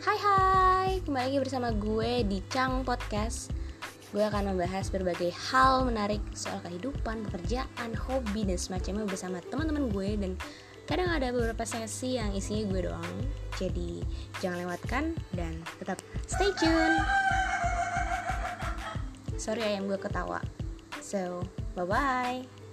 Hai hai, kembali lagi bersama gue di Cang Podcast. Gue akan membahas berbagai hal menarik soal kehidupan, pekerjaan, hobi, dan semacamnya bersama teman-teman gue. Dan kadang ada beberapa sesi yang isinya gue doang. Jadi jangan lewatkan dan tetap stay tune. Sorry ayam gue ketawa. So, bye-bye.